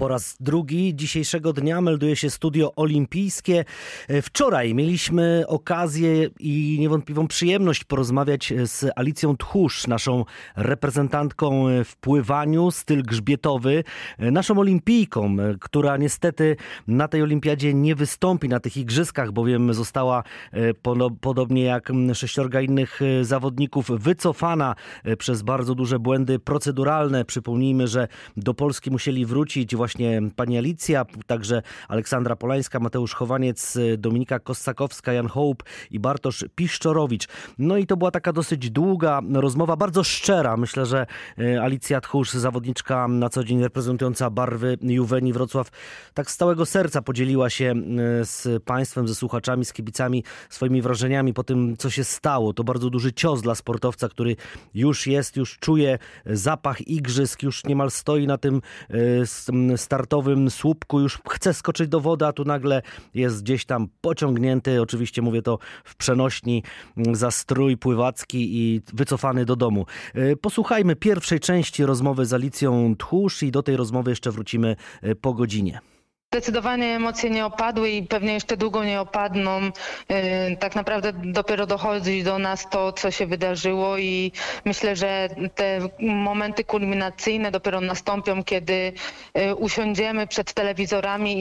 Po raz drugi dzisiejszego dnia melduje się studio olimpijskie. Wczoraj mieliśmy okazję i niewątpliwą przyjemność porozmawiać z Alicją Tchórz, naszą reprezentantką w pływaniu, styl grzbietowy, naszą olimpijką, która niestety na tej olimpiadzie nie wystąpi na tych igrzyskach, bowiem została podobnie jak sześciorga innych zawodników wycofana przez bardzo duże błędy proceduralne. Przypomnijmy, że do Polski musieli wrócić właśnie właśnie pani Alicja, także Aleksandra Polańska, Mateusz Chowaniec, Dominika Kossakowska, Jan Hołb i Bartosz Piszczorowicz. No i to była taka dosyć długa rozmowa, bardzo szczera. Myślę, że e, Alicja Tchórz, zawodniczka na co dzień reprezentująca barwy Juweni Wrocław, tak z całego serca podzieliła się e, z państwem, ze słuchaczami, z kibicami swoimi wrażeniami po tym, co się stało. To bardzo duży cios dla sportowca, który już jest, już czuje zapach igrzysk, już niemal stoi na tym e, startowym słupku już chce skoczyć do wody, a tu nagle jest gdzieś tam pociągnięty, oczywiście mówię to w przenośni, mm, za strój pływacki i wycofany do domu. E, posłuchajmy pierwszej części rozmowy z Alicją Tchórz i do tej rozmowy jeszcze wrócimy e, po godzinie. Zdecydowanie emocje nie opadły i pewnie jeszcze długo nie opadną. Y, tak naprawdę dopiero dochodzi do nas to, co się wydarzyło i myślę, że te momenty kulminacyjne dopiero nastąpią, kiedy y, usiądziemy przed telewizorami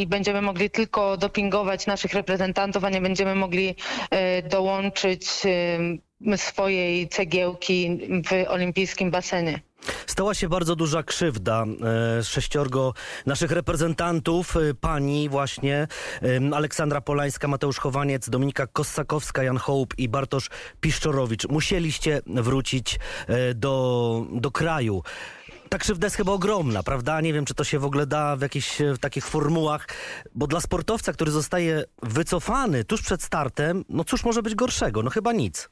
i, będziemy mogli tylko dopingować naszych reprezentantów, a nie będziemy mogli y, dołączyć swojej cegiełki w olimpijskim basenie. Stała się bardzo duża krzywda. E, sześciorgo naszych reprezentantów, e, pani właśnie, Aleksandra Polańska, Mateusz Chowaniec, Dominika Kossakowska, Jan Hołb i Bartosz Piszczorowicz. Musieliście wrócić e, do, do kraju. Ta krzywda jest chyba ogromna, prawda? Nie wiem, czy to się w ogóle da w jakichś w takich formułach, bo dla sportowca, który zostaje wycofany tuż przed startem, no cóż może być gorszego? No chyba nic.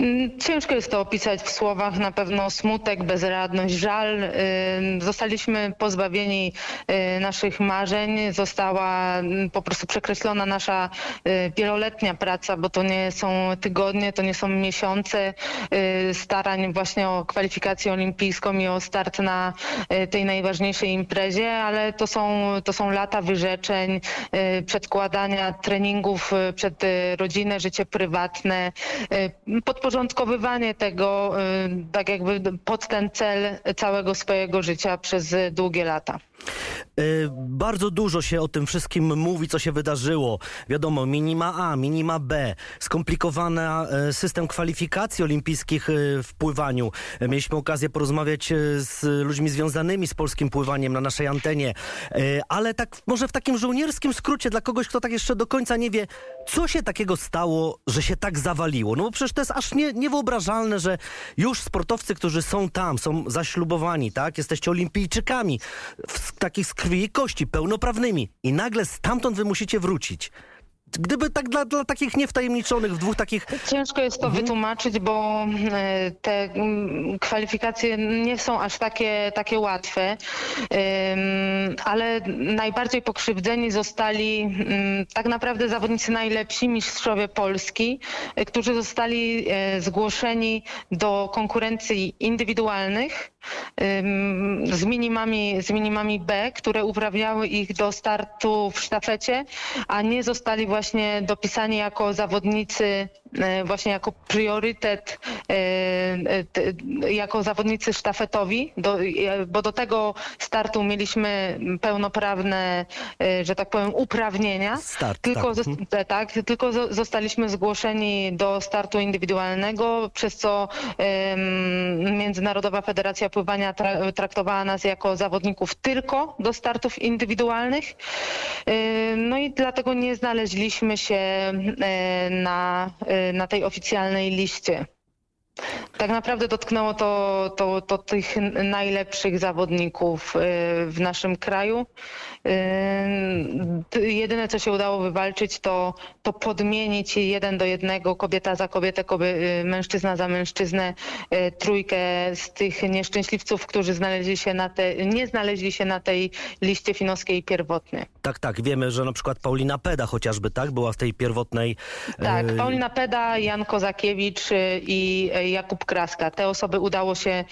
Mm, ciężko jest to opisać w słowach. Na pewno smutek, bezradność, żal. Zostaliśmy pozbawieni y, naszych marzeń. Została mm, po prostu przekreślona nasza y, wieloletnia praca, bo to nie są tygodnie, to nie są miesiące y, starań właśnie o kwalifikację olimpijską i o start na tej najważniejszej imprezie, ale to są, to są lata wyrzeczeń, przedkładania treningów przed rodzinę, życie prywatne, podporządkowywanie tego y, tak jakby pod ten cel całego swojego życia przez długie lata. Y, bardzo dużo się o tym wszystkim mówi, co się wydarzyło. Wiadomo, minima A, minima B, skomplikowany y, system kwalifikacji olimpijskich w pływaniu. Mieliśmy okazję porozmawiać z ludźmi związanymi z polskim pływaniem na naszej antenie, ale tak może w takim żołnierskim skrócie dla kogoś, kto tak jeszcze do końca nie wie, co się takiego stało, że się tak zawaliło. No bo przecież to jest aż nie, niewyobrażalne, że już sportowcy, którzy są tam, są zaślubowani, tak? Jesteście olimpijczykami, w, takich z krwi i kości, pełnoprawnymi i nagle stamtąd wy musicie wrócić. Gdyby tak dla, dla takich niewtajemniczonych, w dwóch takich... Ciężko jest to mhm. wytłumaczyć, bo e, te mm, kwalifikacje nie są aż takie, takie łatwe, ale najbardziej pokrzywdzeni zostali mm, tak naprawdę zawodnicy najlepsi, mistrzowie Polski, e, którzy zostali e, zgłoszeni do konkurencji indywidualnych z minimami, z minimami B, które uprawniały ich do startu w sztafecie, a nie zostali właśnie dopisani jako zawodnicy właśnie jako priorytet, e, e, jako zawodnicy sztafetowi, bo do tego startu mieliśmy pełnoprawne, że tak powiem, uprawnienia. Start, tylko, tak. Mhm. tak. tylko zostaliśmy zgłoszeni do startu indywidualnego, przez co Międzynarodowa Federacja Pływania traktowała nas jako zawodników tylko do startów indywidualnych. No i dlatego nie znaleźliśmy się na na tej oficjalnej liście. Tak naprawdę dotknęło to, to, to tych najlepszych zawodników y, w naszym kraju. Y, jedyne, co się udało wywalczyć, to, to podmienić jeden do jednego, kobieta za kobietę, y, mężczyzna za mężczyznę, trójkę z tych nieszczęśliwców, którzy znaleźli się na te, nie znaleźli się na tej liście finowskiej pierwotnej. Tak, tak. Wiemy, że na przykład Paulina Peda chociażby, tak? Była w tej pierwotnej... Tak, Paulina Peda, Jan Kozakiewicz i tutaj Jakub Kraska. Te osoby udało się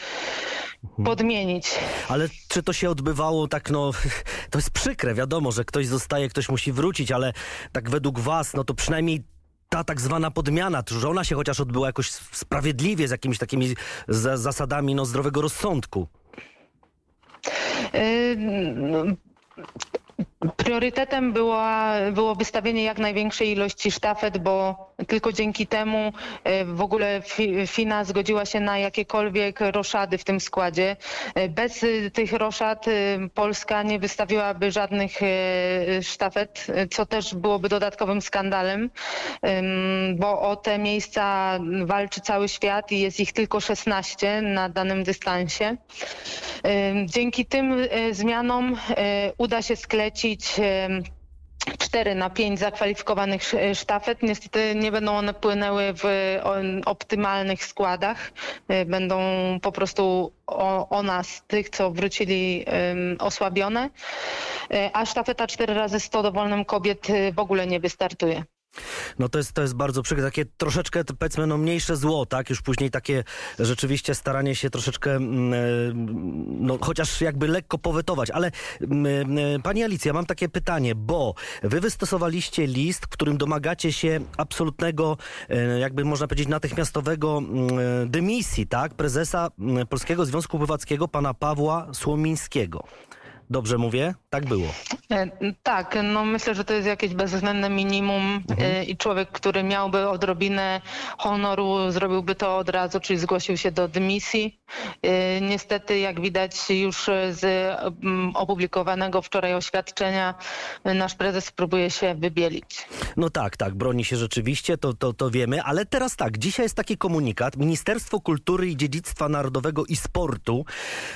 podmienić. Ale czy to się odbywało tak, no, to jest przykre, wiadomo, że ktoś zostaje, ktoś musi wrócić, ale tak według was, no to przynajmniej ta tak zwana podmiana, że ona się chociaż odbyła jakoś sprawiedliwie, z jakimiś takimi zasadami no, zdrowego rozsądku. Yy, Priorytetem była, było wystawienie jak największej ilości sztafet, bo tylko dzięki temu e, w ogóle FINA zgodziła się na jakiekolwiek roszady w tym składzie. E, bez e, tych roszad Polska nie wystawiłaby żadnych sztafet, co też byłoby dodatkowym skandalem, bo o te miejsca walczy cały świat i jest ich tylko 16 na danym dystansie. Dzięki tym zmianom uda się sklecić 4 na 5 zakwalifikowanych sztafet. Niestety nie będą one płynęły w optymalnych składach. E, będą po prostu o, o nas, tych, co wrócili osłabione. E, a sztafeta 4 razy 100 dowolnym kobiet e, w ogóle nie wystartuje. No to jest, to jest bardzo przykre, takie troszeczkę powiedzmy no mniejsze zło, tak? Już później takie rzeczywiście staranie się troszeczkę, mm, e, no chociaż jakby lekko powetować. Ale mm, e, pani Alicja, mam takie pytanie, bo wy wystosowaliście list, w którym domagacie się absolutnego, e, jakby można powiedzieć natychmiastowego mm, dymisji, tak? Prezesa Polskiego Związku Pływackiego, pana Pawła Słomińskiego. Dobrze mówię? Tak było. E, tak, no myślę, że to jest jakieś bezwzględne minimum e, mhm. i człowiek, który miałby odrobinę honoru, zrobiłby to od razu, czyli zgłosił się do dymisji. E, niestety, jak widać już z opublikowanego wczoraj oświadczenia, nasz prezes próbuje się wybielić. No tak, tak, broni się rzeczywiście, to, to, to wiemy, ale teraz tak, dzisiaj jest taki komunikat. Ministerstwo Kultury i Dziedzictwa Narodowego i Sportu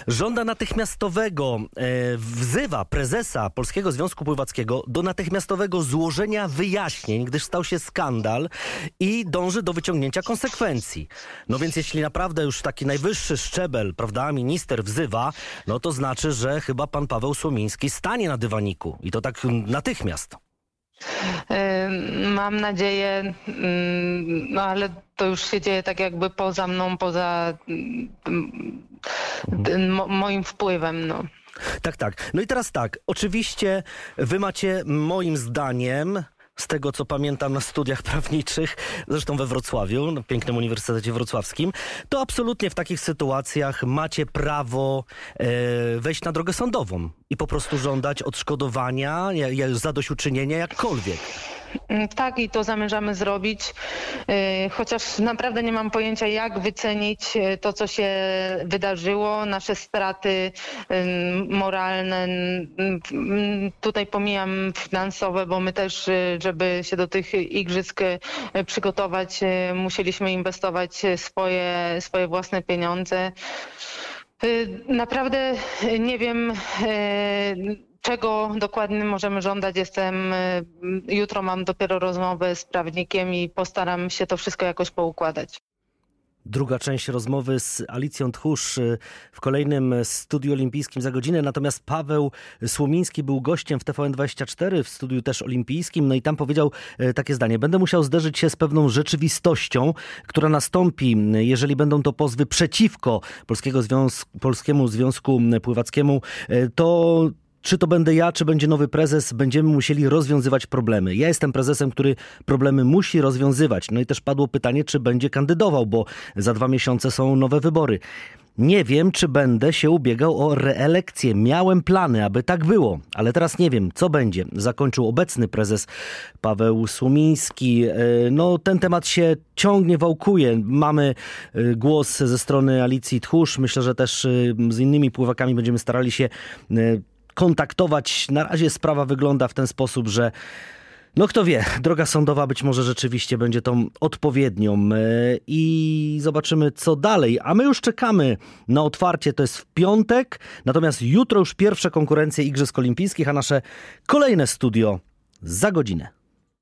żąda natychmiastowego e, wzywa prezesa Polskiego Związku Pływackiego do natychmiastowego złożenia wyjaśnień, gdyż stał się skandal i dąży do wyciągnięcia konsekwencji. No więc jeśli naprawdę już taki najwyższy szczebel, prawda, minister wzywa, no to znaczy, że chyba pan Paweł Słomiński stanie na dywaniku i to tak natychmiast. Mam nadzieję, no ale to już się dzieje tak jakby poza mną, poza moim wpływem. No. Tak, tak. No i teraz tak, oczywiście wy macie moim zdaniem z tego co pamiętam na studiach prawniczych, zresztą we Wrocławiu, na pięknym Uniwersytecie Wrocławskim, to absolutnie w takich sytuacjach macie prawo e, wejść na drogę sądową i po prostu żądać odszkodowania, zadośćuczynienia, jakkolwiek. Mm, tak, i to zamierzamy zrobić, y, chociaż naprawdę nie mam pojęcia, jak wycenić y, to, co się wydarzyło, nasze straty moralne. Tutaj pomijam finansowe, bo my też, y, żeby się do tych igrzysk przygotować, musieliśmy inwestować swoje, swoje własne pieniądze. Naprawdę nie wiem Czego dokładnie możemy żądać? Jestem, y, jutro mam dopiero rozmowę z prawnikiem i postaram się to wszystko jakoś poukładać. Druga część rozmowy z Alicją Tchórz y, w kolejnym studiu olimpijskim za godzinę. Natomiast Paweł Słomiński był gościem w TVN24 w studiu też olimpijskim. No i tam powiedział y, takie zdanie. Będę musiał zderzyć się z pewną rzeczywistością, która nastąpi, jeżeli będą to pozwy przeciwko Polskiego Związku, Polskiemu Związku Pływackiemu. To czy to będę ja, czy będzie nowy prezes, będziemy musieli rozwiązywać problemy. Ja jestem prezesem, który problemy musi rozwiązywać. No i też padło pytanie, czy będzie kandydował, bo za dwa miesiące są nowe wybory. Nie wiem, czy będę się ubiegał o reelekcję. Miałem plany, aby tak było, ale teraz nie wiem, co będzie. Zakończył obecny prezes Paweł Słomiński. E, no, ten temat się ciągnie, wałkuje. Mamy e, głos ze strony Alicji Tchórz. Myślę, że też e, z innymi pływakami będziemy starali się kontaktować. Na razie sprawa wygląda w ten sposób, że no kto wie, droga sądowa być może rzeczywiście będzie tą odpowiednią e, i zobaczymy co dalej. A my już czekamy na otwarcie, to jest w piątek, natomiast jutro już pierwsze konkurencje Igrzysk Olimpijskich, a nasze kolejne studio za godzinę.